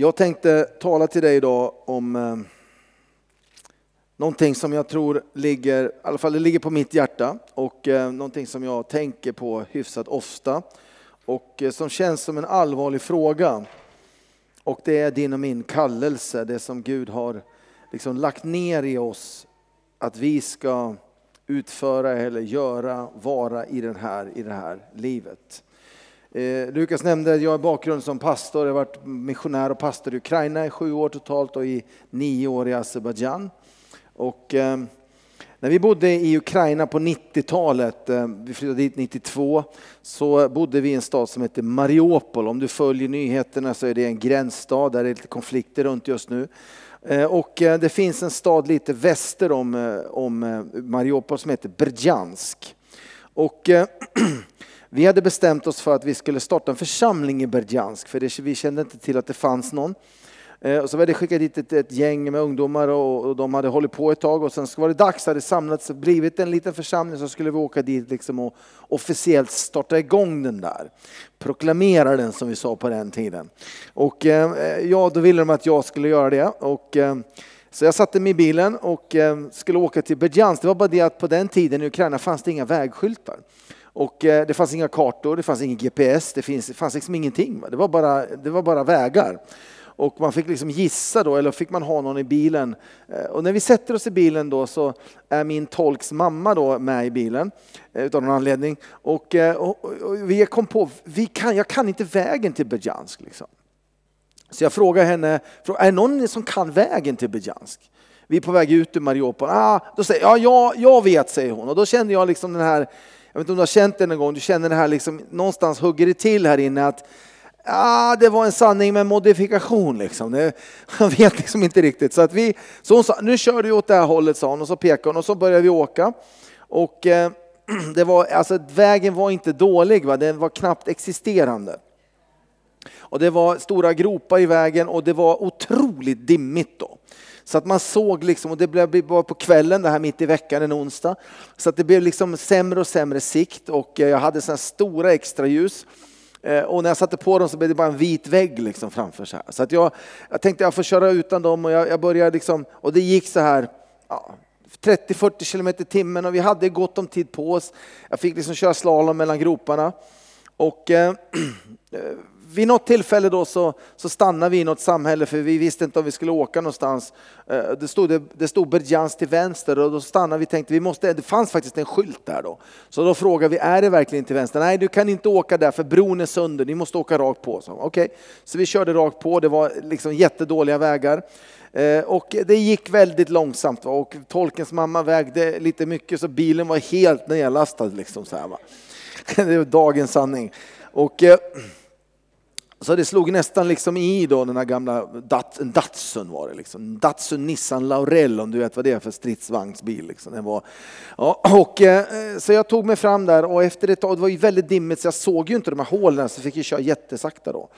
Jag tänkte tala till dig idag om eh, någonting som jag tror ligger, i alla fall det ligger på mitt hjärta och eh, någonting som jag tänker på hyfsat ofta och eh, som känns som en allvarlig fråga. Och det är din och min kallelse, det som Gud har liksom lagt ner i oss att vi ska utföra eller göra, vara i, den här, i det här livet. Eh, Lukas nämnde att jag har bakgrund som pastor, jag har varit missionär och pastor i Ukraina i sju år totalt och i nio år i Azerbajdzjan. Och, eh, när vi bodde i Ukraina på 90-talet, eh, vi flyttade dit 92, så bodde vi i en stad som heter Mariupol. Om du följer nyheterna så är det en gränsstad där det är lite konflikter runt just nu. Eh, och eh, det finns en stad lite väster om, eh, om eh, Mariupol som heter Berdjansk. Och eh, vi hade bestämt oss för att vi skulle starta en församling i Berdjansk, för det, vi kände inte till att det fanns någon. Eh, och så hade skickat dit ett, ett gäng med ungdomar och, och, de hade hållit på ett tag och sen så var det dags, det hade samlats, och blivit en liten församling så skulle vi åka dit liksom och officiellt starta igång den där. Proklamera den som vi sa på den tiden. Och eh, ja, då ville de att jag skulle göra det. Och, eh, så jag satte mig i bilen och skulle åka till Berdjansk. Det var bara det att på den tiden i Ukraina fanns det inga vägskyltar. Och eh, det fanns inga kartor, det fanns ingen GPS, det, finns, det fanns liksom ingenting. Det var bara, det var bara vägar. Och man fick liksom gissa då, eller fick man ha någon i bilen. Eh, och när vi sätter oss i bilen då så är min tolks mamma då med i bilen eh, utav någon anledning. Och, och, och vi kom på, vi kan, jag kan inte vägen till Bejansk. Liksom. Så jag frågar henne, är det någon som kan vägen till Bejansk? Vi är på väg ut ur Mariupol. Ah, då säger jag, ja, jag vet, säger hon. Och då kände jag liksom den här, jag vet inte om du har känt det någon gång, du känner det här liksom, någonstans hugger det till här inne att ah, det var en sanning med modifikation liksom. Det, jag vet liksom inte riktigt. Så, att vi, så hon sa, nu kör du åt det här hållet sa hon och så pekade hon och så började vi åka. Och eh, det var, alltså, vägen var inte dålig, va? den var knappt existerande. Och det var stora gropar i vägen och det var otroligt dimmigt då. Så att man såg liksom, och det blev bara på kvällen, det här mitt i veckan, en onsdag. Så att det blev liksom sämre och sämre sikt och eh, jag hade sådana stora extra ljus. Eh, och när jag satte på dem så blev det bara en vit vägg liksom framför så här. Så att jag, jag tänkte jag får köra utan dem och jag, jag började liksom, och det gick så här ja, 30-40 kilometer i timmen och vi hade gott om tid på oss. Jag fick liksom köra slalom mellan groparna. Och eh, eh vid något tillfälle då så, så stannade vi i något samhälle för vi visste inte om vi skulle åka någonstans. Eh, det stod, det, det stod Berjans till vänster och då stannade vi och tänkte vi måste, det fanns faktiskt en skylt där då. Så då frågade vi, är det verkligen till vänster? Nej, du kan inte åka där för bron är sönder, ni måste åka rakt på. Okej, okay. så vi körde rakt på, det var liksom jättedåliga vägar. Eh, och det gick väldigt långsamt och tolkens mamma vägde lite mycket så bilen var helt nedlastad. Liksom så här, va? Det är dagens sanning. Och, eh, så det slog nästan liksom i då den här gamla Dat, Datsun var det liksom. Datsun Nissan Laurel om du vet vad det är för stridsvagnsbil. Liksom. Den var, ja, och, eh, så jag tog mig fram där och efter ett tag, det var ju väldigt dimmigt så jag såg ju inte de här hålen så fick jag köra jättesakta då.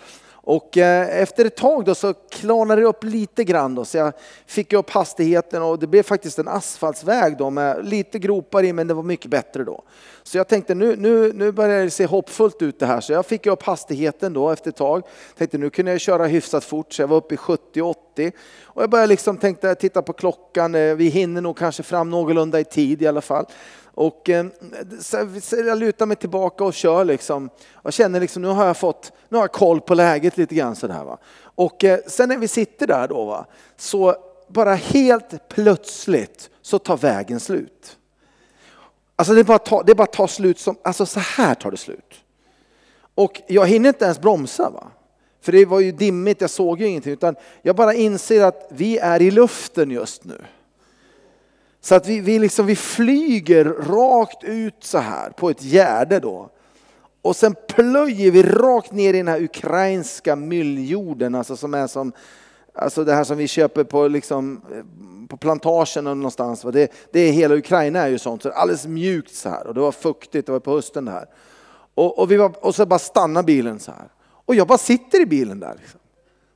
Och eh, efter ett tag då så klarnade det upp lite grann då, så jag fick upp hastigheten och det blev faktiskt en asfaltsväg då med lite gropar i men det var mycket bättre då. Så jag tänkte nu, nu, nu börjar det se hoppfullt ut det här så jag fick upp hastigheten då efter ett tag. Tänkte nu kunde jag köra hyfsat fort så jag var uppe i 70-80 och jag började liksom tänkte titta på klockan, eh, vi hinner nog kanske fram någorlunda i tid i alla fall. Och eh, så jag lutar mig tillbaka och kör liksom. Jag känner liksom, nu har jag fått, nu har jag koll på läget lite grann sådär va. Och eh, sen när vi sitter där då va, så bara helt plötsligt så tar vägen slut. Alltså det bara tar, det bara tar slut som, alltså så här tar det slut. Och jag hinner inte ens bromsa va. För det var ju dimmigt, jag såg ju ingenting. Utan jag bara inser att vi är i luften just nu. Så att vi, vi, liksom, vi flyger rakt ut så här på ett gärde då. Och sen plöjer vi rakt ner i den här ukrainska mylljorden, alltså som är som, alltså det här som vi köper på, liksom, eh, på plantagen någonstans. Det, det är hela Ukraina är ju sånt, så det är alldeles mjukt så här och det var fuktigt, det var på hösten det här. Och, och, vi var, och så bara stannar bilen så här. Och jag bara sitter i bilen där. Liksom.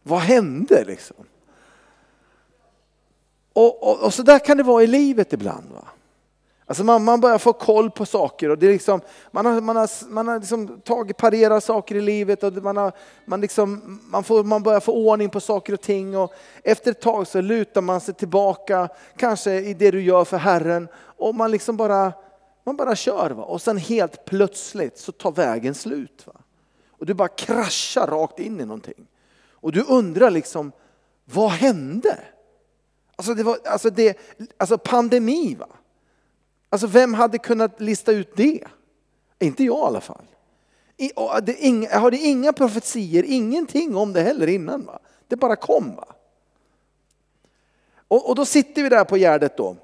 Vad hände liksom? Och, och, och, så där kan det vara i livet ibland. Va? Alltså man, man börjar få koll på saker och det är liksom, man har, man har, man har liksom tagit, parerat saker i livet och man, har, man, liksom, man, får, man börjar få ordning på saker och ting. Och efter ett tag så lutar man sig tillbaka, kanske i det du gör för Herren och man liksom bara, man bara kör. Va? Och sen helt plötsligt så tar vägen slut. Va? Och du bara kraschar rakt in i någonting. Och du undrar liksom, vad hände? Alltså, det var, alltså, det, alltså pandemi va? Alltså vem hade kunnat lista ut det? Inte jag i alla fall. Jag hade inga profetier, ingenting om det heller innan. Va? Det bara kom. Va? Och, och då sitter vi där på Gärdet då.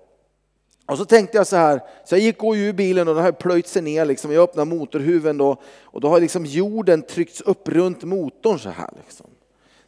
Och så tänkte jag så här, så jag gick och ur bilen och den har plöjt sig ner. Liksom. Jag öppnar motorhuven då och då har liksom jorden tryckts upp runt motorn så här. Liksom.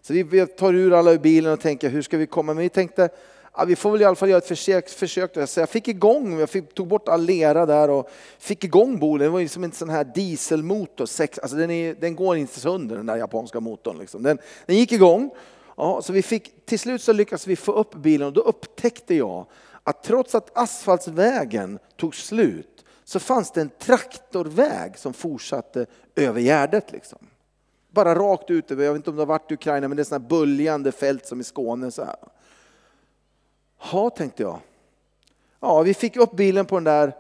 Så vi tar ur alla ur bilen och tänker hur ska vi komma? Men vi tänkte ja, vi får väl i alla fall göra ett försök. försök Så jag fick igång, jag fick, tog bort all lera där och fick igång bolen. Det var ju som en sån här dieselmotor. Sex, alltså den, är, den går inte sönder den där japanska motorn. Liksom. Den, den gick igång. Ja, så vi fick, till slut så lyckades vi få upp bilen och då upptäckte jag att trots att asfaltsvägen tog slut så fanns det en traktorväg som fortsatte över Gärdet. Liksom. Bara rakt ut över, jag vet inte om det har varit i Ukraina, men det är sådana böljande fält som i Skåne. Så här. Ja, tänkte jag. Ja, vi fick upp bilen på den där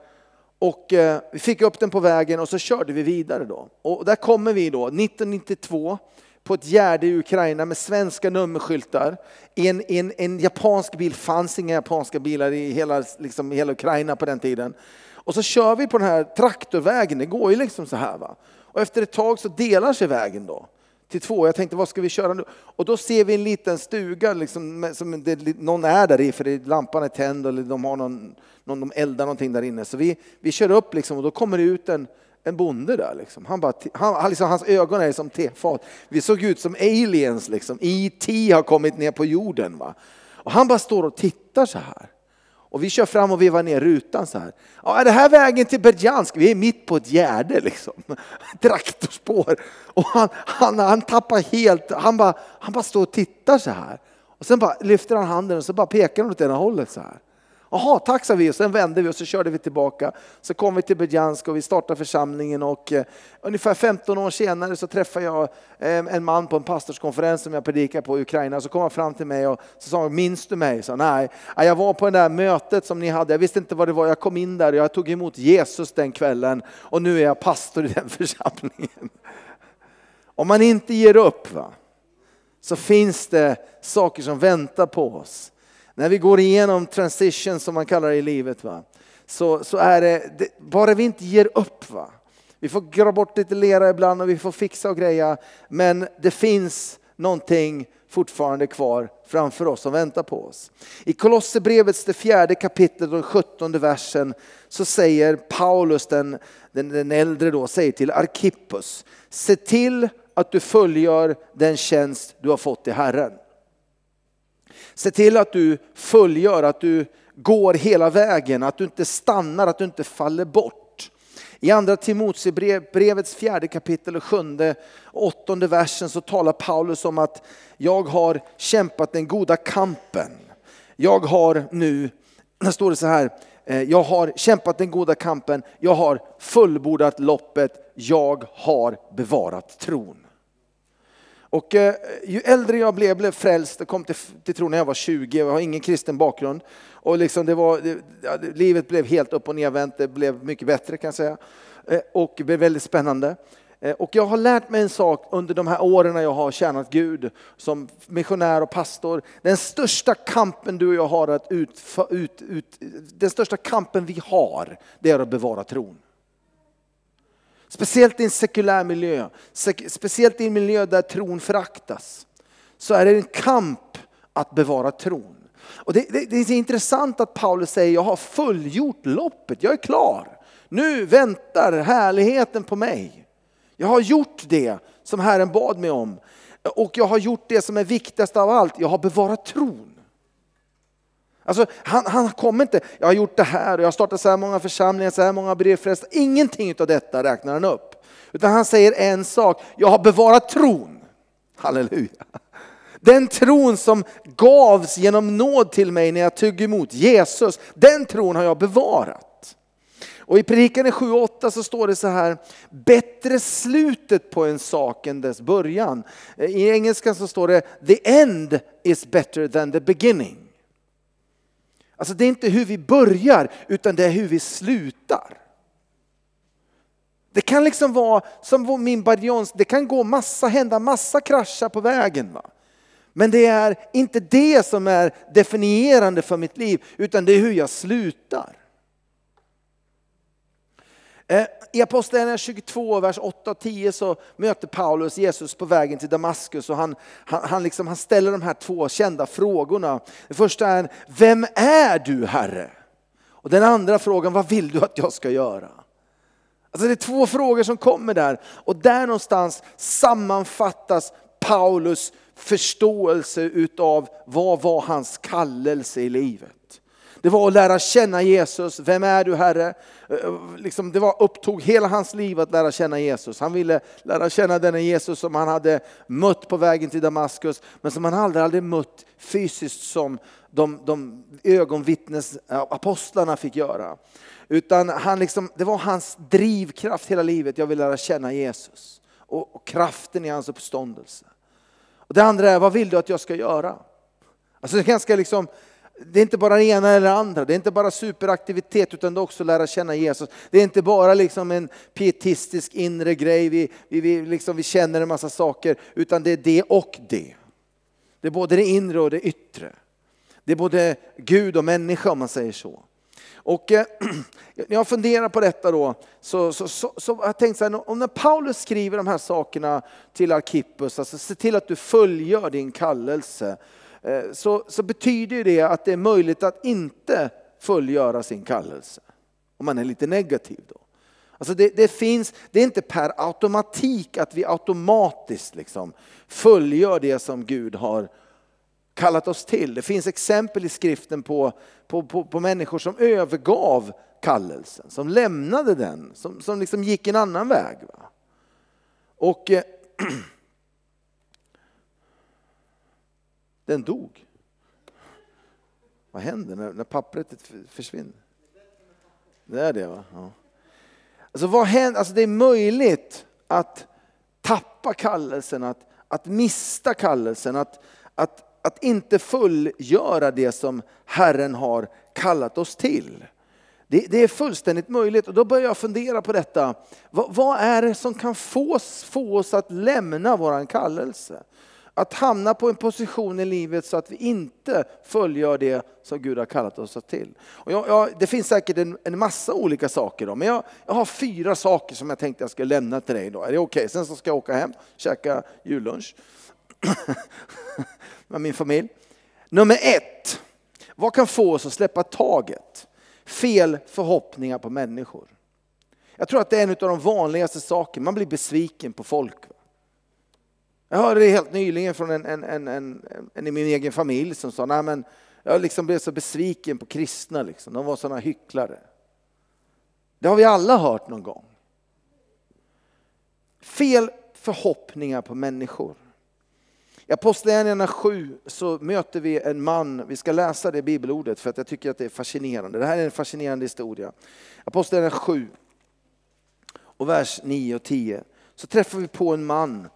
och eh, vi fick upp den på vägen och så körde vi vidare då. Och där kommer vi då 1992 på ett gärde i Ukraina med svenska nummerskyltar. En, en, en japansk bil, fanns inga japanska bilar i hela, liksom, hela Ukraina på den tiden. Och så kör vi på den här traktorvägen, det går ju liksom så här. Va? Och efter ett tag så delar sig vägen då till två. Jag tänkte, vad ska vi köra nu? Och då ser vi en liten stuga, liksom, som det, någon är där i, för lampan är tänd eller de har någon, någon, de eldar någonting där inne. Så vi, vi kör upp liksom, och då kommer det ut en, en bonde där. Liksom. Han bara, han, liksom, hans ögon är som tefat. Vi såg ut som aliens, liksom. E.T. har kommit ner på jorden. Va? Och han bara står och tittar så här. Och vi kör fram och vevar ner rutan så här. Ja, är det här vägen till Berjansk? Vi är mitt på ett gärde liksom. Traktorspår. Och han, han, han tappar helt, han bara, han bara står och tittar så här. Och sen bara lyfter han handen och så bara pekar han åt ena hållet så här. Jaha, tack sa vi och sen vände vi och så körde vi tillbaka. Så kom vi till Berjansk och vi startade församlingen och eh, ungefär 15 år senare så träffade jag eh, en man på en pastorskonferens som jag predikade på i Ukraina. Så kom han fram till mig och så sa han, minns du mig? Så, Nej, jag var på det där mötet som ni hade, jag visste inte vad det var, jag kom in där och jag tog emot Jesus den kvällen och nu är jag pastor i den församlingen. Om man inte ger upp va, så finns det saker som väntar på oss. När vi går igenom transition som man kallar det i livet, va? Så, så är det, det, bara vi inte ger upp. Va? Vi får gräva bort lite lera ibland och vi får fixa och greja. Men det finns någonting fortfarande kvar framför oss som väntar på oss. I Kolosserbrevets det fjärde kapitlet och sjuttonde versen så säger Paulus, den, den, den äldre då, säger till Arkippus, se till att du fullgör den tjänst du har fått i Herren. Se till att du fullgör, att du går hela vägen, att du inte stannar, att du inte faller bort. I andra Timoteusbrevets fjärde kapitel och sjunde och åttonde versen så talar Paulus om att jag har kämpat den goda kampen. Jag har nu, där står det så här, eh, jag har kämpat den goda kampen, jag har fullbordat loppet, jag har bevarat tron. Och eh, ju äldre jag blev, blev frälst, jag kom till, till tro när jag var 20, jag har ingen kristen bakgrund. Och liksom det var, det, ja, livet blev helt upp och nervänt, det blev mycket bättre kan jag säga. Eh, och det blev väldigt spännande. Eh, och jag har lärt mig en sak under de här åren när jag har tjänat Gud som missionär och pastor. Den största kampen du och jag har att ut, ut, ut den största kampen vi har, det är att bevara tron. Speciellt i en sekulär miljö, speciellt i en miljö där tron föraktas, så är det en kamp att bevara tron. Och det, det, det är intressant att Paulus säger, jag har fullgjort loppet, jag är klar. Nu väntar härligheten på mig. Jag har gjort det som Herren bad mig om. Och jag har gjort det som är viktigast av allt, jag har bevarat tron. Alltså, han, han kommer inte, jag har gjort det här och jag har startat så här många församlingar, så här många brevfrälsta. Ingenting av detta räknar han upp. Utan han säger en sak, jag har bevarat tron. Halleluja. Den tron som gavs genom nåd till mig när jag tog emot Jesus, den tron har jag bevarat. Och i Predikan 7.8 så står det så här, bättre slutet på en sak än dess början. Eh, I engelskan så står det, the end is better than the beginning. Alltså det är inte hur vi börjar, utan det är hur vi slutar. Det kan liksom vara som min barjons, det kan gå massa, hända massa kraschar på vägen. Va? Men det är inte det som är definierande för mitt liv, utan det är hur jag slutar. Eh, I Apostlagärningarna 22, vers 8-10 så möter Paulus Jesus på vägen till Damaskus och han, han, han, liksom, han ställer de här två kända frågorna. Den första är, vem är du Herre? Och den andra frågan, vad vill du att jag ska göra? Alltså det är två frågor som kommer där och där någonstans sammanfattas Paulus förståelse utav vad var hans kallelse i livet. Det var att lära känna Jesus. Vem är du Herre? Eh, liksom det var, upptog hela hans liv att lära känna Jesus. Han ville lära känna denne Jesus som han hade mött på vägen till Damaskus, men som han aldrig hade mött fysiskt som de, de ögonvittnes eh, apostlarna fick göra. Utan han liksom, det var hans drivkraft hela livet, jag vill lära känna Jesus. Och, och kraften i hans uppståndelse. Och det andra är, vad vill du att jag ska göra? Alltså det är ganska liksom det är inte bara det ena eller det andra, det är inte bara superaktivitet utan det är också att lära känna Jesus. Det är inte bara liksom en pietistisk inre grej, vi, vi, vi, liksom, vi känner en massa saker, utan det är det och det. Det är både det inre och det yttre. Det är både Gud och människa om man säger så. Och eh, när jag funderar på detta då, så, så, så, så har jag tänkt så här, om när Paulus skriver de här sakerna till Arkippus, alltså se till att du fullgör din kallelse, Eh, så, så betyder det att det är möjligt att inte fullgöra sin kallelse. Om man är lite negativ då. Alltså det, det, finns, det är inte per automatik att vi automatiskt liksom fullgör det som Gud har kallat oss till. Det finns exempel i skriften på, på, på, på människor som övergav kallelsen, som lämnade den, som, som liksom gick en annan väg. Va? Och eh, Den dog. Vad händer när, när pappret försvinner? Det är det va? Ja. Alltså vad händer? Alltså det är möjligt att tappa kallelsen, att, att mista kallelsen, att, att, att inte fullgöra det som Herren har kallat oss till. Det, det, är fullständigt möjligt och då börjar jag fundera på detta. Vad, vad är det som kan få få oss att lämna våran kallelse? Att hamna på en position i livet så att vi inte fullgör det som Gud har kallat oss till. Och jag, jag, det finns säkert en, en massa olika saker, då, men jag, jag, har fyra saker som jag tänkte jag ska lämna till dig. Då. Är det okej? Okay? Sen så ska jag åka hem, och käka jullunch med min familj. Nummer ett, vad kan få oss att släppa taget? Fel förhoppningar på människor. Jag tror att det är en av de vanligaste sakerna, man blir besviken på folk. Jag hörde det helt nyligen från en, en, en, en, en i min egen familj som sa, nej men jag liksom blev så besviken på kristna, liksom. de var sådana hycklare. Det har vi alla hört någon gång. Fel förhoppningar på människor. I Apostlagärningarna 7 så möter vi en man, vi ska läsa det bibelordet för att jag tycker att det är fascinerande. Det här är en fascinerande historia. Apostlagärningarna 7 och vers 9 och 10 så träffar vi på en man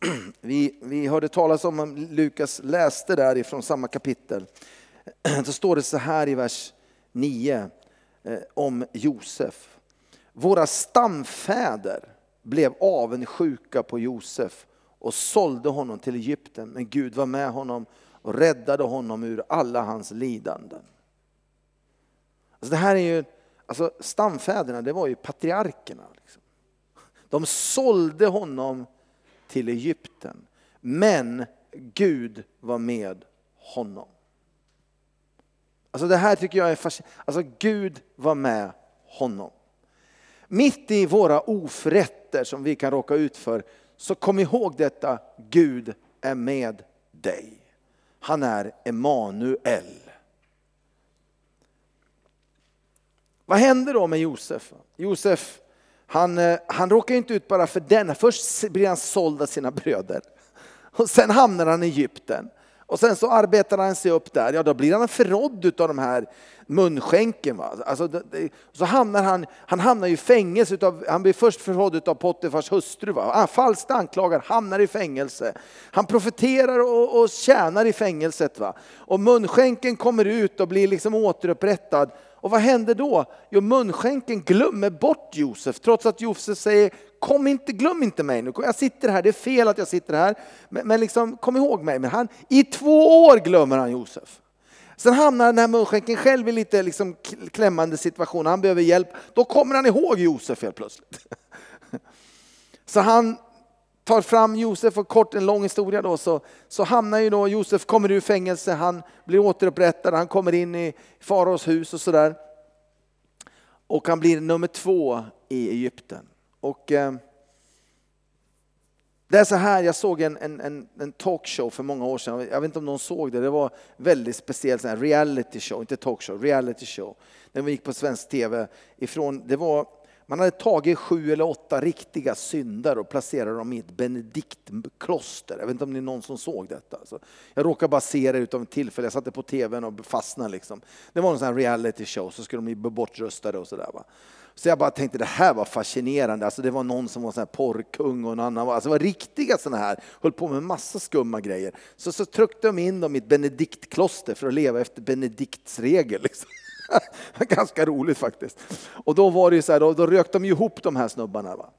vi, vi hörde talas om, Lukas läste där ifrån samma kapitel. Så står det så här i vers 9 eh, om Josef. Våra stamfäder blev avundsjuka på Josef och sålde honom till Egypten. Men Gud var med honom och räddade honom ur alla hans lidanden. Alltså det här är ju, alltså stamfäderna det var ju patriarkerna. Liksom. De sålde honom till Egypten. Men Gud var med honom. Alltså det här tycker jag är fascinerande. Alltså Gud var med honom. Mitt i våra oförrätter som vi kan råka ut för, så kom ihåg detta, Gud är med dig. Han är Emanuel. Vad hände då med Josef? Josef han, eh, han råkar inte ut bara för den. Först blir han såld av sina bröder. Och sen hamnar han i Egypten. Och sen så arbetar han sig upp där, ja då blir han förrådd av de här munskänken. Va? Alltså, så hamnar han, han hamnar i fängelse, utav, han blir först förrådd av Pottifars hustru. Va? Ah, han falskt anklagad, hamnar i fängelse. Han profeterar och, och tjänar i fängelset. Va? Och munskänken kommer ut och blir liksom återupprättad. Och vad händer då? Jo, munskänken glömmer bort Josef, trots att Josef säger kom inte, glöm inte mig nu. Jag sitter här, det är fel att jag sitter här, men, men liksom, kom ihåg mig. Men han, I två år glömmer han Josef. Sen hamnar den här munskänken själv i lite liksom klämmande situation, han behöver hjälp. Då kommer han ihåg Josef helt plötsligt. Så han tar fram Josef och kort en lång historia då så, så hamnar ju då Josef, kommer ur fängelse, han blir återupprättad, han kommer in i faraos hus och sådär. Och han blir nummer två i Egypten. Och, eh, det är så här, jag såg en, en, en, talkshow för många år sedan, jag vet inte om någon såg det, det var väldigt speciellt, reality show, inte talkshow, reality show. Den gick på svensk tv ifrån, det var man hade tagit sju eller åtta riktiga syndare och placerat dem i ett benediktkloster. Jag vet inte om det är någon som såg detta. Jag råkade bara se det utav en tillfälle, jag satte på tvn och fastnade. Liksom. Det var en sån här reality show, så skulle de bli bortröstade och sådär. Så jag bara tänkte det här var fascinerande. Alltså det var någon som var sån här porrkung och en annan var, alltså det var riktiga sådana här, höll på med massa skumma grejer. Så, så tryckte de in dem i ett benediktkloster för att leva efter Benedikts regel. Liksom. Ganska roligt faktiskt. Och då var det så här, då, då rökte de ihop de här snubbarna. Va?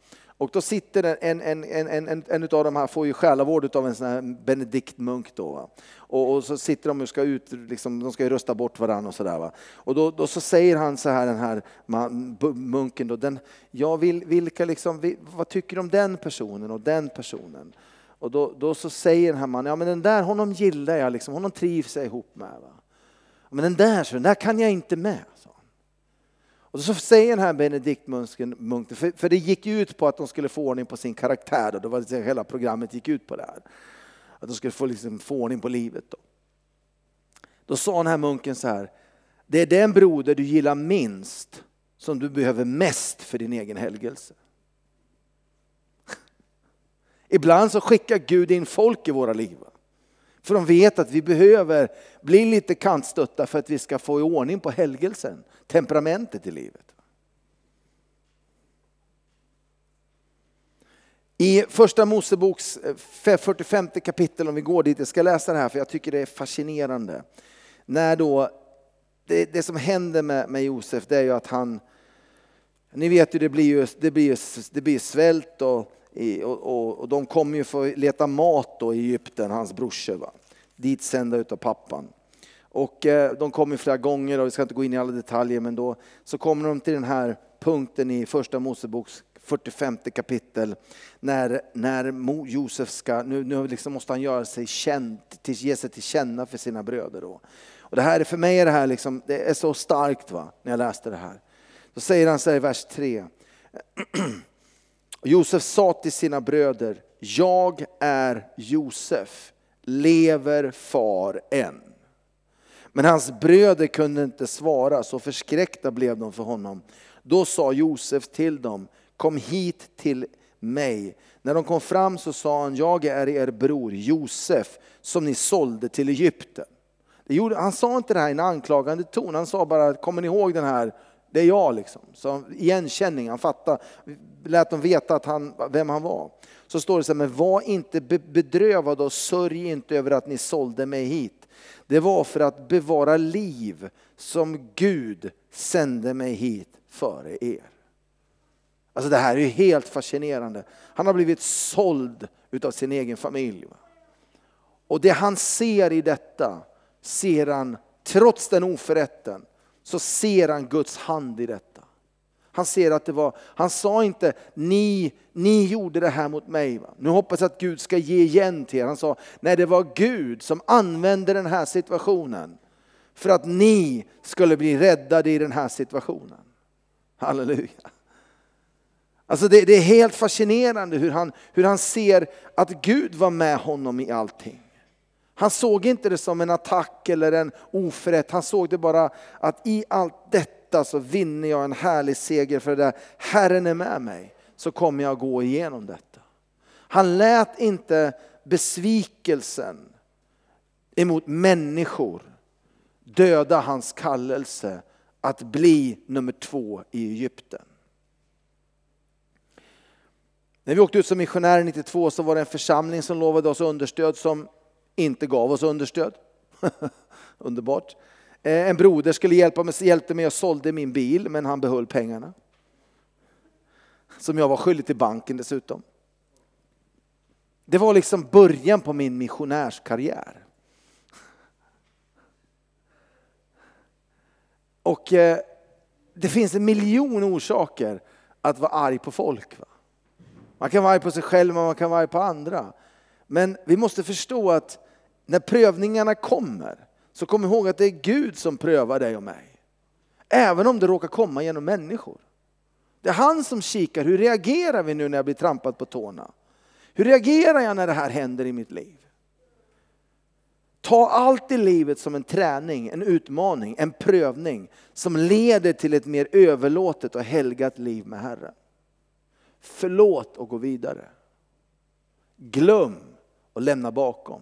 Och då sitter en, en, en, en, en, av de här får ju själavård av en sån här benediktmunk då. Och, och, så sitter de och ska ut, liksom, de ska ju rösta bort varandra och sådär. Och då, då, så säger han så här, den här man, munken då, den, jag vill, vilka liksom, vad tycker du om den personen och den personen? Och då, då så säger den här mannen, ja men den där, honom gillar jag, liksom, honom trivs jag ihop med. Va? Men den där, så, den där kan jag inte med. Så. Och så säger den här Benediktmunken, för, för det gick ut på att de skulle få ordning på sin karaktär, då, det var det hela programmet gick ut på det här. Att de skulle få, liksom, få ordning på livet. Då. då sa den här munken så här, det är den broder du gillar minst som du behöver mest för din egen helgelse. Ibland så skickar Gud in folk i våra liv. För de vet att vi behöver bli lite kantstötta för att vi ska få i ordning på helgelsen, temperamentet i livet. I första Moseboks eh, 45 kapitel, om vi går dit, jag ska läsa det här för jag tycker det är fascinerande. När då, det, det som händer med, med Josef det är ju att han, ni vet ju det blir ju, det blir, det blir svält och och, och, och, de kommer ju för att leta mat då i Egypten, hans brorsor. Va? Dit sända utav pappan. Och eh, de kommer flera gånger och vi ska inte gå in i alla detaljer men då så kommer de till den här punkten i första Moseboks 45 kapitel när, när Josef ska, nu, nu liksom måste han göra sig känd, till, ge sig till känna för sina bröder. Då. Och det här för mig är det här liksom, det är så starkt va, när jag läste det här. Då säger han så här i vers 3. Josef sa till sina bröder, jag är Josef, lever far än? Men hans bröder kunde inte svara, så förskräckta blev de för honom. Då sa Josef till dem, kom hit till mig. När de kom fram så sa han, jag är er bror Josef som ni sålde till Egypten. han sa inte det här i en anklagande ton, han sa bara, kommer ni ihåg den här det är jag liksom. Så igenkänning, han fattade, lät dem veta att han, vem han var. Så står det så här, men var inte bedrövad och sörj inte över att ni sålde mig hit. Det var för att bevara liv som Gud sände mig hit före er. Alltså det här är ju helt fascinerande. Han har blivit såld utav sin egen familj. Och det han ser i detta ser han, trots den oförrätten, så ser han Guds hand i detta. Han ser att det var, han sa inte ni, ni gjorde det här mot mig. Va? Nu hoppas jag att Gud ska ge igen till er. Han sa, nej det var Gud som använde den här situationen för att ni skulle bli räddade i den här situationen. Halleluja. Alltså det, det är helt fascinerande hur han, hur han ser att Gud var med honom i allting. Han såg inte det som en attack eller en oförrätt, han såg det bara att i allt detta så vinner jag en härlig seger för det där Herren är med mig så kommer jag gå igenom detta. Han lät inte besvikelsen emot människor döda hans kallelse att bli nummer två i Egypten. När vi åkte ut som missionärer 92 så var det en församling som lovade oss understöd som inte gav oss understöd. Underbart. Eh, en broder skulle hjälpa mig, hjälpte mig och sålde min bil men han behöll pengarna. Som jag var skyldig till banken dessutom. Det var liksom början på min missionärskarriär. Och eh, det finns en miljon orsaker att vara arg på folk. Va? Man kan vara arg på sig själv men man kan vara arg på andra. Men vi måste förstå att när prövningarna kommer så kom ihåg att det är Gud som prövar dig och mig. Även om det råkar komma genom människor. Det är han som kikar, hur reagerar vi nu när jag blir trampad på tårna? Hur reagerar jag när det här händer i mitt liv? Ta allt i livet som en träning, en utmaning, en prövning som leder till ett mer överlåtet och helgat liv med Herren. Förlåt och gå vidare. Glöm och lämna bakom.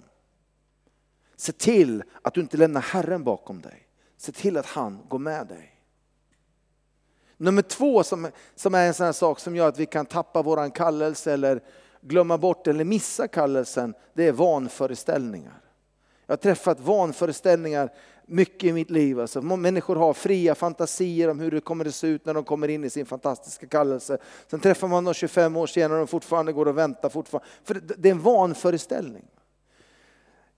Se till att du inte lämnar Herren bakom dig. Se till att han går med dig. Nummer två som, som är en sån här sak som gör att vi kan tappa våran kallelse eller glömma bort eller missa kallelsen, det är vanföreställningar. Jag har träffat vanföreställningar mycket i mitt liv. Alltså, människor har fria fantasier om hur det kommer att se ut när de kommer in i sin fantastiska kallelse. Sen träffar man dem 25 år senare och de fortfarande går och väntar. Fortfarande. För det är en vanföreställning.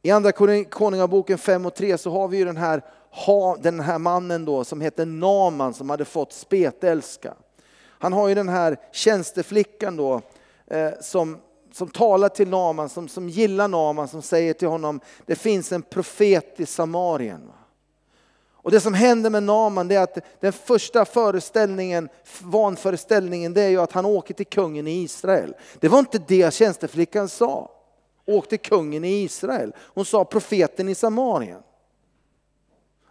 I andra Konungaboken 5 och 3 så har vi ju den här, den här mannen då som heter Naman som hade fått spetälska. Han har ju den här tjänsteflickan då eh, som, som talar till Naman, som, som gillar Naman, som säger till honom det finns en profet i Samarien. Och det som händer med Naman det är att den första föreställningen, vanföreställningen, det är ju att han åker till kungen i Israel. Det var inte det tjänsteflickan sa åkte kungen i Israel. Hon sa profeten i Samarien.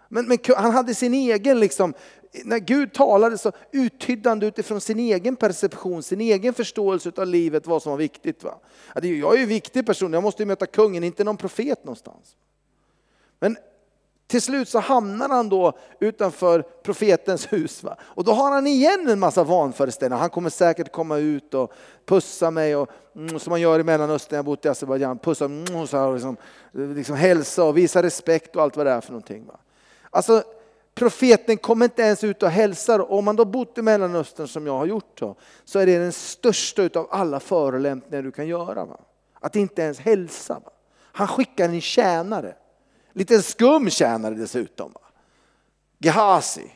Men, men, han hade sin egen, liksom, när Gud talade så uttydde utifrån sin egen perception, sin egen förståelse av livet, vad som var viktigt. Va? Jag är ju en viktig person, jag måste ju möta kungen, inte någon profet någonstans. Men till slut så hamnar han då utanför profetens hus. Va? Och då har han igen en massa vanföreställningar. Han kommer säkert komma ut och pussa mig, och, mm, som man gör i Mellanöstern, jag har bott i Azerbajdzjan, pussa mm, så här, liksom, liksom hälsa och visa respekt och allt vad det är för någonting. Va? Alltså, profeten kommer inte ens ut och hälsar. Om man då bott i Mellanöstern som jag har gjort då, så är det den största av alla förolämpningar du kan göra. Va? Att inte ens hälsa. Va? Han skickar en tjänare Lite skum tjänare dessutom. Gehazi.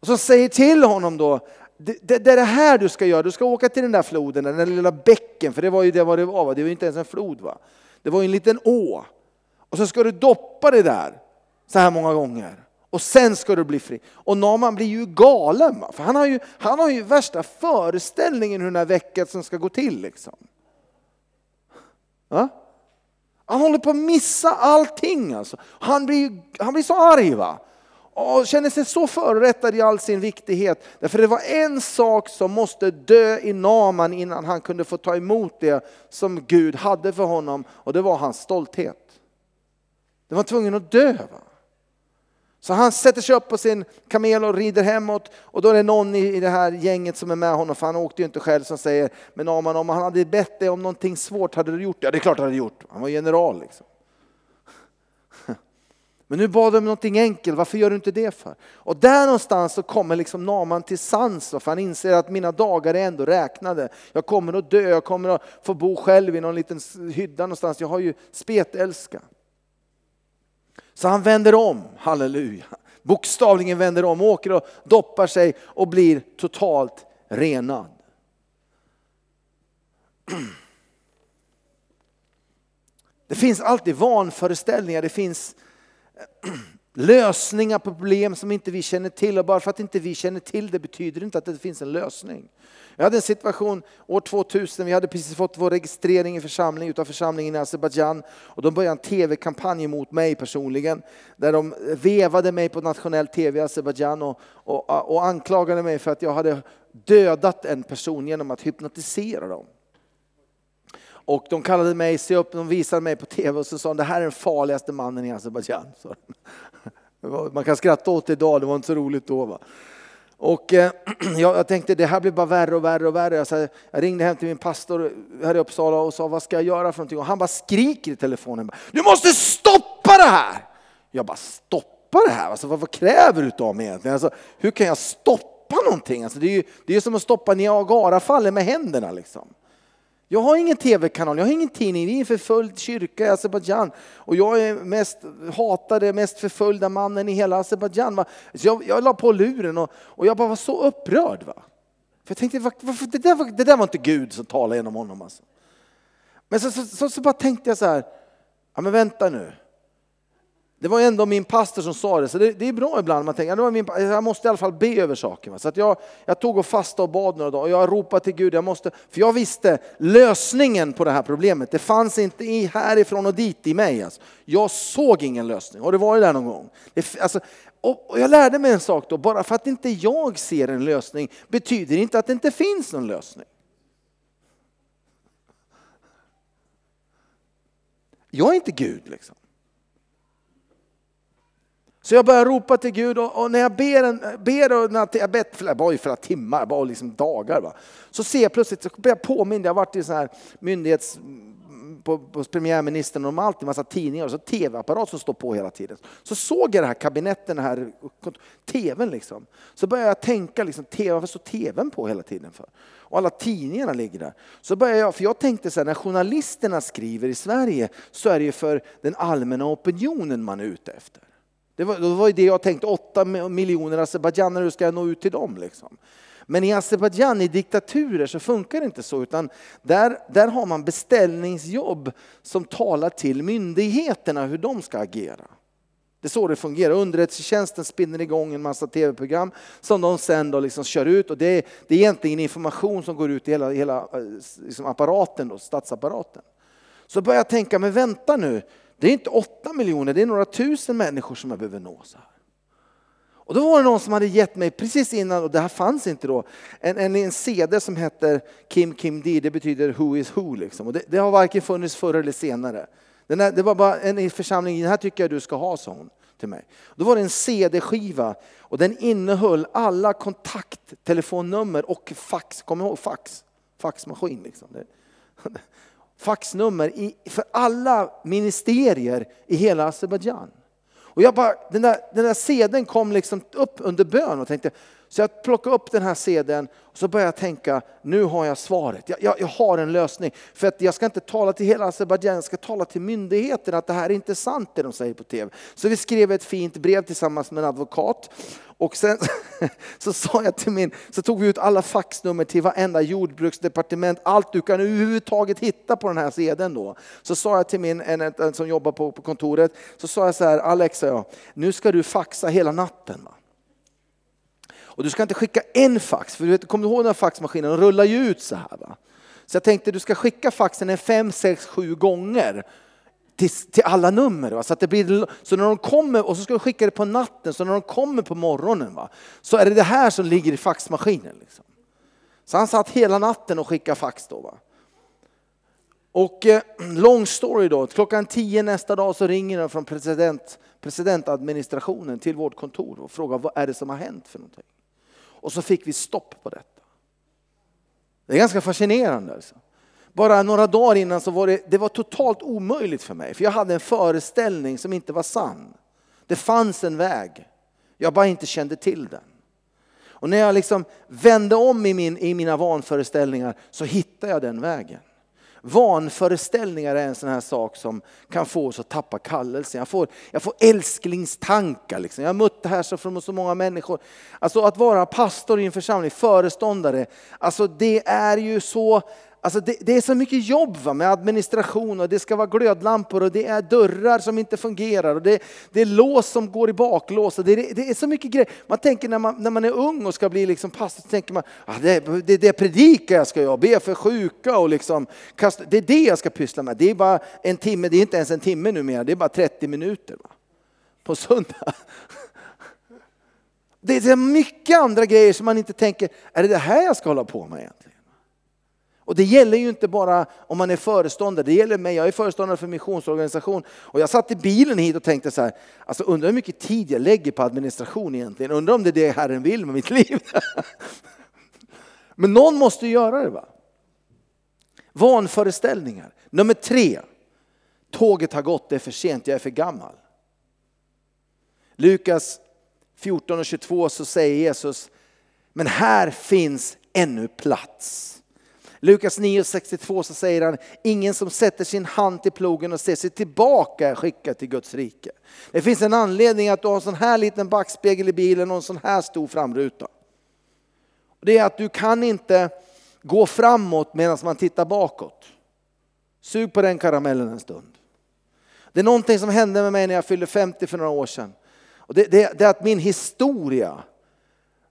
Och så säger till honom då, det, det, det, är det här du ska göra, du ska åka till den där floden, den där lilla bäcken, för det var ju det var det var, det var ju inte ens en flod va. Det var ju en liten å. Och så ska du doppa det där så här många gånger. Och sen ska du bli fri. Och Naman blir ju galen, va? för han har ju, han har ju värsta föreställningen hur den här veckan ska gå till. Liksom. Ja? Han håller på att missa allting. Alltså. Han, blir, han blir så arg va? och känner sig så förorättad i all sin viktighet. Därför det var en sak som måste dö i Naman innan han kunde få ta emot det som Gud hade för honom och det var hans stolthet. Det var tvungen att dö. Va? Så han sätter sig upp på sin kamel och rider hemåt och då är det någon i det här gänget som är med honom, för han åkte ju inte själv, som säger Men Aman, om han hade bett dig om någonting svårt, hade du gjort det? Ja, det är klart han hade gjort. Han var general liksom. Men nu bad de om någonting enkelt, varför gör du inte det för? Och där någonstans så kommer liksom Naman till sans, för han inser att mina dagar är ändå räknade. Jag kommer att dö, jag kommer att få bo själv i någon liten hydda någonstans, jag har ju spetälska. Så han vänder om, halleluja. Bokstavligen vänder om, åker och doppar sig och blir totalt renad. Det finns alltid vanföreställningar, det finns lösningar på problem som inte vi känner till och bara för att inte vi känner till det betyder inte att det finns en lösning. Jag hade en situation år 2000, vi hade precis fått vår registrering i församling, utav församlingen i Azerbajdzjan och de började en tv-kampanj mot mig personligen där de vevade mig på nationell tv i Azerbajdzjan och, och, och anklagade mig för att jag hade dödat en person genom att hypnotisera dem. Och de kallade mig, se upp, de visade mig på tv och så sa de, det här är den farligaste mannen i Azerbajdzjan. Man kan skratta åt det idag, det var inte så roligt då. Va? Och eh, jag tänkte det här blir bara värre och värre och värre. Jag, jag ringde hem till min pastor här i Uppsala och sa vad ska jag göra för någonting? Och han bara skriker i telefonen. Du måste stoppa det här! Jag bara stoppa det här? Alltså, vad, vad kräver du av mig egentligen? Alltså, hur kan jag stoppa någonting? Alltså, det är ju det är som att stoppa Niagarafallet med händerna. Liksom. Jag har ingen tv-kanal, jag har ingen tidning, vi är en förföljd kyrka i Azerbajdzjan och jag är mest hatade, mest förföljda mannen i hela Azerbajdzjan. Jag, jag la på luren och, och jag bara var så upprörd. Va? För jag tänkte, varför, det, där var, det där var inte Gud som talade genom honom. Alltså. Men så, så, så, så bara tänkte jag så här, ja men vänta nu. Det var ändå min pastor som sa det, så det, det är bra ibland. Man tänker, det var min, jag måste i alla fall be över saker. Så att jag, jag tog och fastade och bad några dagar och jag ropade till Gud. Jag måste, för jag visste lösningen på det här problemet. Det fanns inte i, härifrån och dit i mig. Alltså. Jag såg ingen lösning. Har du varit där någon gång? Det, alltså, och, och jag lärde mig en sak då, bara för att inte jag ser en lösning betyder inte att det inte finns någon lösning. Jag är inte Gud liksom. Så jag börjar ropa till Gud och, och när jag ber, en, ber och när jag bett flera, bara i flera timmar, bara liksom dagar, va? så ser jag plötsligt, så blir jag påmind, jag har varit i sån här myndighets på, på premiärministern och de har alltid massa tidningar och så tv-apparat som står på hela tiden. Så såg jag det här kabinetten, här tvn liksom. Så började jag tänka, liksom, TV, varför står tvn på hela tiden för? Och alla tidningarna ligger där. Så började jag, för jag tänkte så här, när journalisterna skriver i Sverige så är det ju för den allmänna opinionen man är ute efter. Det var, det var det jag tänkte, åtta miljoner azerbajdzjaner, hur ska jag nå ut till dem? Liksom? Men i Azerbajdzjan, i diktaturer, så funkar det inte så. Utan där, där har man beställningsjobb som talar till myndigheterna hur de ska agera. Det är så det fungerar. Underrättelsetjänsten spinner igång en massa tv-program som de sen då liksom kör ut. Och det, är, det är egentligen information som går ut i hela, hela eh, liksom apparaten, då, statsapparaten. Så börjar jag tänka, men vänta nu, det är inte åtta miljoner, det är några tusen människor som jag behöver nå. Så här. Och då var det någon som hade gett mig precis innan, och det här fanns inte då, en, en, en CD som heter Kim Kim D, det betyder Who is Who. Liksom. Och det, det har varken funnits förr eller senare. Den här, det var bara en församling, den här tycker jag du ska ha, sa hon till mig. Då var det en CD-skiva och den innehöll alla kontakttelefonnummer och fax, kom ihåg fax? Faxmaskin liksom faxnummer i, för alla ministerier i hela Azerbajdzjan. Och jag bara, den där, den där sedeln kom liksom upp under bön och tänkte, så jag plockade upp den här sedeln och så började jag tänka, nu har jag svaret. Jag, jag, jag har en lösning. För att jag ska inte tala till hela Azerbajdzjan, jag ska tala till myndigheterna att det här är inte sant det de säger på tv. Så vi skrev ett fint brev tillsammans med en advokat. Och sen så sa jag till min, så tog vi ut alla faxnummer till varenda jordbruksdepartement, allt du kan överhuvudtaget hitta på den här sedeln då. Så sa jag till min, en, en som jobbar på, på kontoret, så sa jag så här, Alex, sa jag, nu ska du faxa hela natten. Va? Och du ska inte skicka en fax, för du vet, kommer du ihåg den här faxmaskinen, den rullar ju ut så här. Va? Så jag tänkte du ska skicka faxen en fem, sex, sju gånger till, till alla nummer. Va? Så, att det blir, så när de kommer, och så ska du skicka det på natten, så när de kommer på morgonen va? så är det det här som ligger i faxmaskinen. Liksom. Så han satt hela natten och skickade fax då. Va? Och eh, long story då, klockan tio nästa dag så ringer de från president, presidentadministrationen till vårt kontor och frågar vad är det som har hänt för någonting. Och så fick vi stopp på detta. Det är ganska fascinerande. Alltså. Bara några dagar innan så var det, det var totalt omöjligt för mig. För jag hade en föreställning som inte var sann. Det fanns en väg. Jag bara inte kände till den. Och när jag liksom vände om i, min, i mina vanföreställningar så hittade jag den vägen. Vanföreställningar är en sån här sak som kan få oss att tappa kallelsen. Jag får, jag får älsklingstankar. Liksom. Jag har mött det här så från så många människor. Alltså att vara pastor i en församling, föreståndare, alltså det är ju så Alltså det, det, är så mycket jobb va, med administration och det ska vara glödlampor och det är dörrar som inte fungerar och det, det är lås som går i baklås. Och det, det, är så mycket grejer. Man tänker när man, när man är ung och ska bli liksom pastor så tänker man ah, det, det, det predikar jag ska göra, be för sjuka och liksom kasta, det är det jag ska pyssla med. Det är bara en timme, det är inte ens en timme numera, det är bara 30 minuter va? på söndag. Det är så mycket andra grejer som man inte tänker, är det det här jag ska hålla på med egentligen? Och det gäller ju inte bara om man är föreståndare, det gäller mig. Jag är föreståndare för missionsorganisation. Och jag satt i bilen hit och tänkte så här, alltså undrar hur mycket tid jag lägger på administration egentligen. Undrar om det är det Herren vill med mitt liv. Men någon måste göra det va? Vanföreställningar. Nummer tre, tåget har gått, det är för sent, jag är för gammal. Lukas 14 och 22 så säger Jesus, men här finns ännu plats. Lukas 9.62 så säger han, ingen som sätter sin hand till plogen och ser sig tillbaka är skickad till Guds rike. Det finns en anledning att du har en sån här liten backspegel i bilen och en sån här stor framruta. Det är att du kan inte gå framåt medan man tittar bakåt. Sug på den karamellen en stund. Det är någonting som hände med mig när jag fyllde 50 för några år sedan. Och det, det, det är att min historia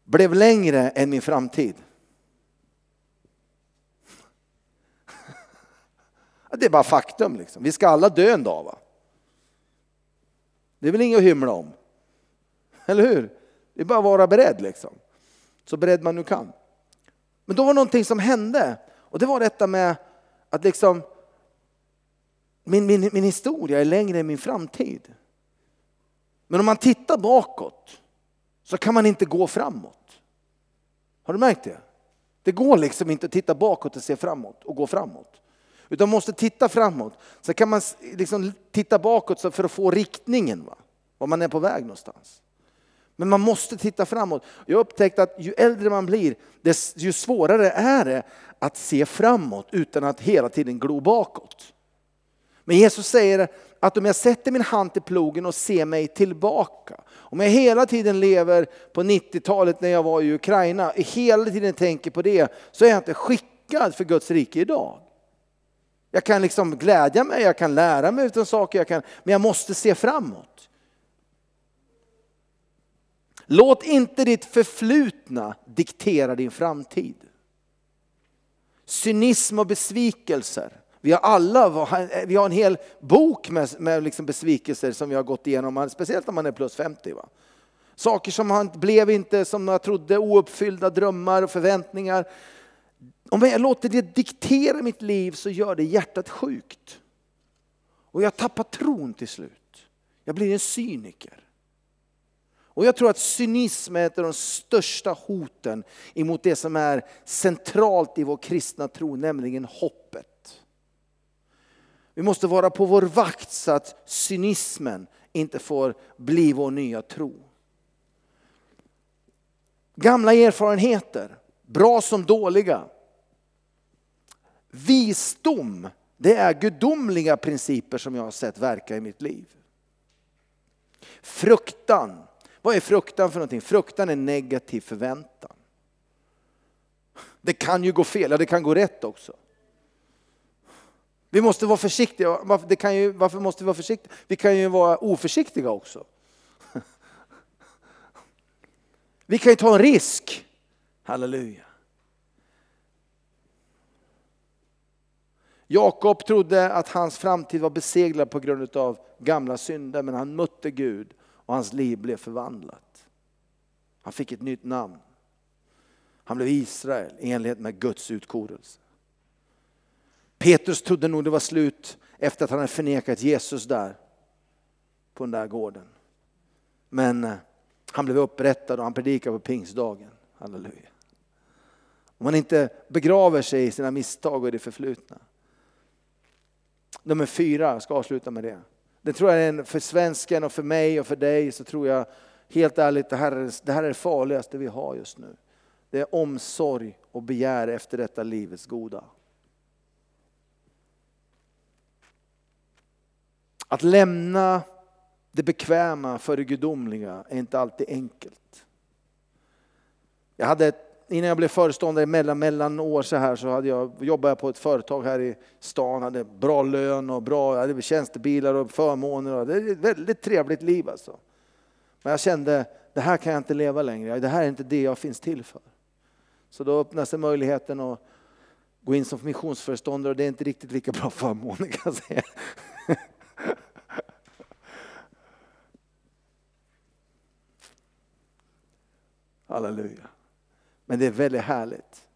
blev längre än min framtid. Det är bara faktum. Liksom. Vi ska alla dö en dag. Va? Det är väl inget att hymla om. Eller hur? Det är bara att vara beredd. Liksom. Så beredd man nu kan. Men då var det någonting som hände. Och det var detta med att liksom min, min, min historia är längre än min framtid. Men om man tittar bakåt så kan man inte gå framåt. Har du märkt det? Det går liksom inte att titta bakåt och se framåt och gå framåt. Utan man måste titta framåt. Så kan man liksom titta bakåt för att få riktningen, va? var man är på väg någonstans. Men man måste titta framåt. Jag har upptäckt att ju äldre man blir, ju svårare är det att se framåt utan att hela tiden glo bakåt. Men Jesus säger att om jag sätter min hand till plogen och ser mig tillbaka, om jag hela tiden lever på 90-talet när jag var i Ukraina, hela tiden tänker på det, så är jag inte skickad för Guds rike idag. Jag kan liksom glädja mig, jag kan lära mig utan saker, jag kan, men jag måste se framåt. Låt inte ditt förflutna diktera din framtid. Cynism och besvikelser. Vi har alla vi har en hel bok med, med liksom besvikelser som vi har gått igenom, speciellt om man är plus 50. Va? Saker som blev inte som jag trodde, ouppfyllda drömmar och förväntningar. Om jag låter det diktera mitt liv så gör det hjärtat sjukt. Och jag tappar tron till slut. Jag blir en cyniker. Och jag tror att cynism är ett av de största hoten emot det som är centralt i vår kristna tro, nämligen hoppet. Vi måste vara på vår vakt så att cynismen inte får bli vår nya tro. Gamla erfarenheter, bra som dåliga, Visdom, det är gudomliga principer som jag har sett verka i mitt liv. Fruktan, vad är fruktan för någonting? Fruktan är negativ förväntan. Det kan ju gå fel, ja det kan gå rätt också. Vi måste vara försiktiga. Varför, det kan ju, varför måste vi vara försiktiga? Vi kan ju vara oförsiktiga också. Vi kan ju ta en risk. Halleluja. Jakob trodde att hans framtid var beseglad på grund av gamla synder, men han mötte Gud och hans liv blev förvandlat. Han fick ett nytt namn. Han blev Israel i enlighet med Guds utkorelse. Petrus trodde nog det var slut efter att han hade förnekat Jesus där på den där gården. Men eh, han blev upprättad och han predikade på pingstdagen. Halleluja. Om man inte begraver sig i sina misstag och i det förflutna Nummer fyra, jag ska avsluta med det. Det tror jag är en, för svensken och för mig och för dig så tror jag helt ärligt det här, är, det här är det farligaste vi har just nu. Det är omsorg och begär efter detta livets goda. Att lämna det bekväma för det gudomliga är inte alltid enkelt. Jag hade ett innan jag blev föreståndare mellan, mellan år så här så hade jag, jobbade jag på ett företag här i stan, hade bra lön och bra hade tjänstebilar och förmåner. Och det är ett väldigt trevligt liv alltså. Men jag kände, det här kan jag inte leva längre, det här är inte det jag finns till för. Så då öppnade sig möjligheten att gå in som missionsföreståndare och det är inte riktigt lika bra förmåner kan jag säga. Halleluja. Men det är väldigt härligt.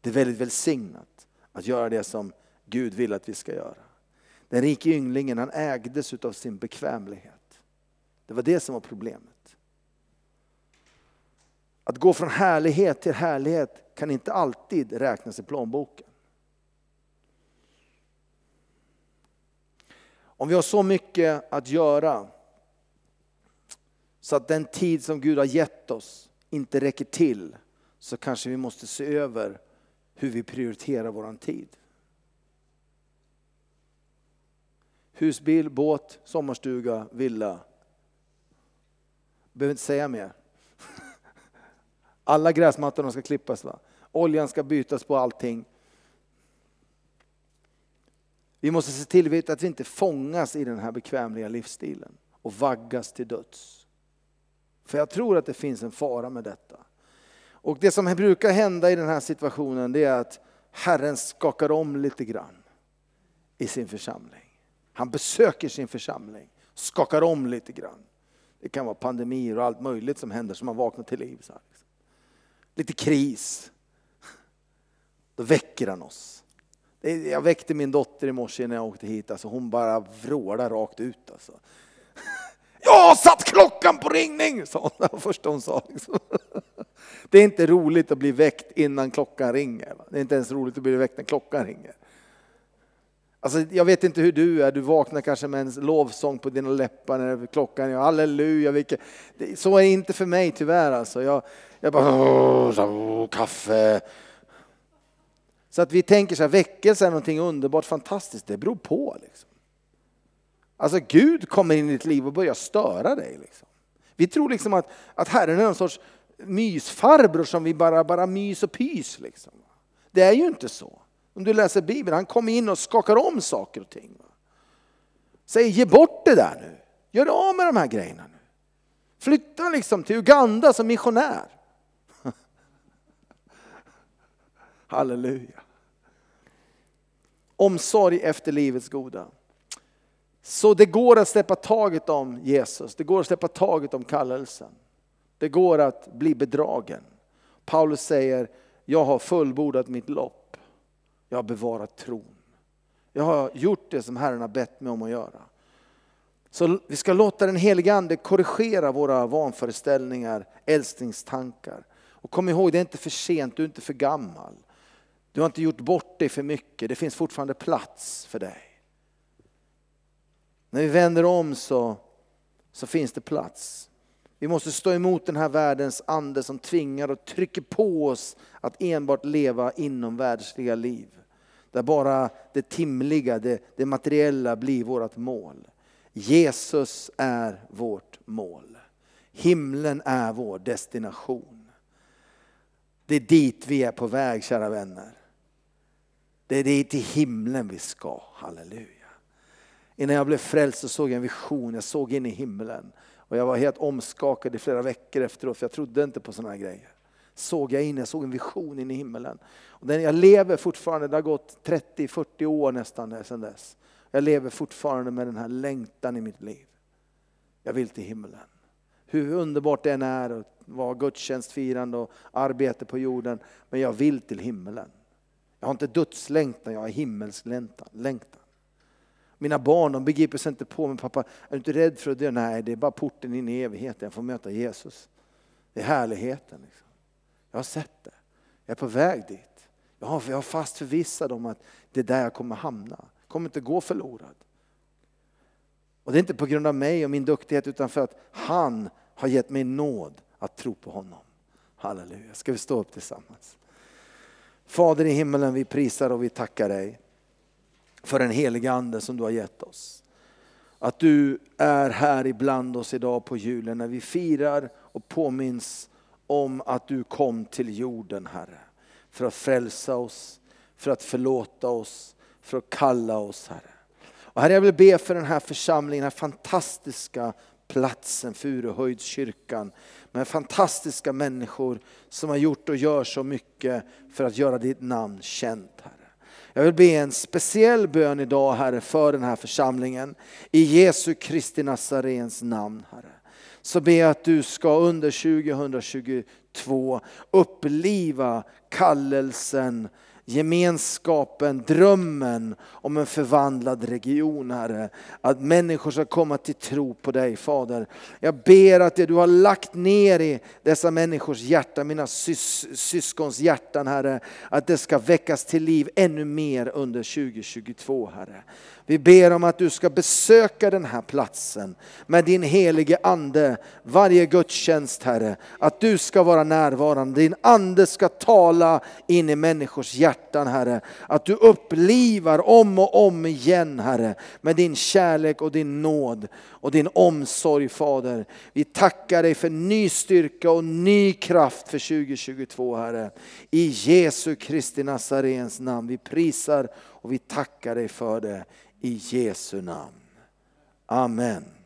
Det är väldigt välsignat att göra det som Gud vill att vi ska göra. Den rike ynglingen han ägdes av sin bekvämlighet. Det var det som var problemet. Att gå från härlighet till härlighet kan inte alltid räknas i plånboken. Om vi har så mycket att göra så att den tid som Gud har gett oss inte räcker till så kanske vi måste se över hur vi prioriterar vår tid. Husbil, båt, sommarstuga, villa. Behöver inte säga mer. Alla gräsmattorna ska klippas. Va? Oljan ska bytas på allting. Vi måste se till att vi inte fångas i den här bekvämliga livsstilen och vaggas till döds. För jag tror att det finns en fara med detta. Och det som brukar hända i den här situationen det är att Herren skakar om lite grann i sin församling. Han besöker sin församling, skakar om lite grann. Det kan vara pandemier och allt möjligt som händer som man vaknar till liv. Så här. Liksom. Lite kris. Då väcker han oss. Jag väckte min dotter i morse när jag åkte hit. Alltså hon bara vrålade rakt ut. Alltså. Jag har satt klockan på ringning! sa hon. Det var första hon sa. Liksom. Det är inte roligt att bli väckt innan klockan ringer. Det är inte ens roligt att bli väckt när klockan ringer. Alltså, jag vet inte hur du är, du vaknar kanske med en lovsång på dina läppar när klockan är halleluja. Vilket, så är det inte för mig tyvärr. Alltså. Jag, jag bara, åh, kaffe. Så att vi tänker så här, väckelse är någonting underbart fantastiskt, det beror på. Liksom. Alltså Gud kommer in i ditt liv och börjar störa dig. Liksom. Vi tror liksom att, att Herren är någon sorts mysfarbror som vi bara, bara mys och pys. Liksom. Det är ju inte så. Om du läser Bibeln, han kommer in och skakar om saker och ting. Säger ge bort det där nu. Gör av med de här grejerna nu. Flytta liksom till Uganda som missionär. Halleluja. Omsorg efter livets goda. Så det går att släppa taget om Jesus, det går att släppa taget om kallelsen. Det går att bli bedragen. Paulus säger, jag har fullbordat mitt lopp. Jag har bevarat tron. Jag har gjort det som Herren har bett mig om att göra. Så vi ska låta den helige Ande korrigera våra vanföreställningar, älsklingstankar. Och kom ihåg, det är inte för sent, du är inte för gammal. Du har inte gjort bort dig för mycket, det finns fortfarande plats för dig. När vi vänder om så, så finns det plats. Vi måste stå emot den här världens ande som tvingar och trycker på oss att enbart leva inom världsliga liv. Där bara det timliga, det, det materiella blir vårt mål. Jesus är vårt mål. Himlen är vår destination. Det är dit vi är på väg kära vänner. Det är dit till himlen vi ska, halleluja. Innan jag blev frälst så såg jag en vision, jag såg in i himlen. Och jag var helt omskakad i flera veckor efteråt för jag trodde inte på sådana här grejer. Såg jag in, jag såg en vision in i himlen. Och den, jag lever fortfarande, det har gått 30-40 år nästan sedan dess. Jag lever fortfarande med den här längtan i mitt liv. Jag vill till himlen. Hur underbart det än är att vara gudstjänstfirande och arbete på jorden. Men jag vill till himlen. Jag har inte dödslängtan, jag har himmelslängtan. Mina barn de begriper sig inte på, men pappa, är du inte rädd för att dö? Nej, det är bara porten in i evigheten, jag får möta Jesus. Det är härligheten. Liksom. Jag har sett det, jag är på väg dit. Jag har, jag har fast förvissad om att det är där jag kommer hamna. Jag kommer inte gå förlorad. Och det är inte på grund av mig och min duktighet utan för att han har gett mig nåd att tro på honom. Halleluja. Ska vi stå upp tillsammans? Fader i himmelen, vi prisar och vi tackar dig för den heliga Ande som du har gett oss. Att du är här ibland oss idag på julen när vi firar och påminns om att du kom till jorden Herre. För att frälsa oss, för att förlåta oss, för att kalla oss Herre. Och herre jag vill be för den här församlingen, den här fantastiska platsen, Furuhöjdskyrkan. Med fantastiska människor som har gjort och gör så mycket för att göra ditt namn känt. Herre. Jag vill be en speciell bön idag Herre för den här församlingen. I Jesu Kristi Nazarens namn Herre. Så ber jag att du ska under 2022 uppliva kallelsen gemenskapen, drömmen om en förvandlad region, Herre. Att människor ska komma till tro på dig, Fader. Jag ber att det du har lagt ner i dessa människors hjärtan, mina sys syskons hjärtan, Herre, att det ska väckas till liv ännu mer under 2022, Herre. Vi ber om att du ska besöka den här platsen med din helige Ande varje gudstjänst Herre. Att du ska vara närvarande, din Ande ska tala in i människors hjärtan Herre. Att du upplivar om och om igen Herre med din kärlek och din nåd och din omsorg Fader. Vi tackar dig för ny styrka och ny kraft för 2022 Herre. I Jesu Kristi Nazarens namn. Vi prisar och vi tackar dig för det i Jesu namn. Amen.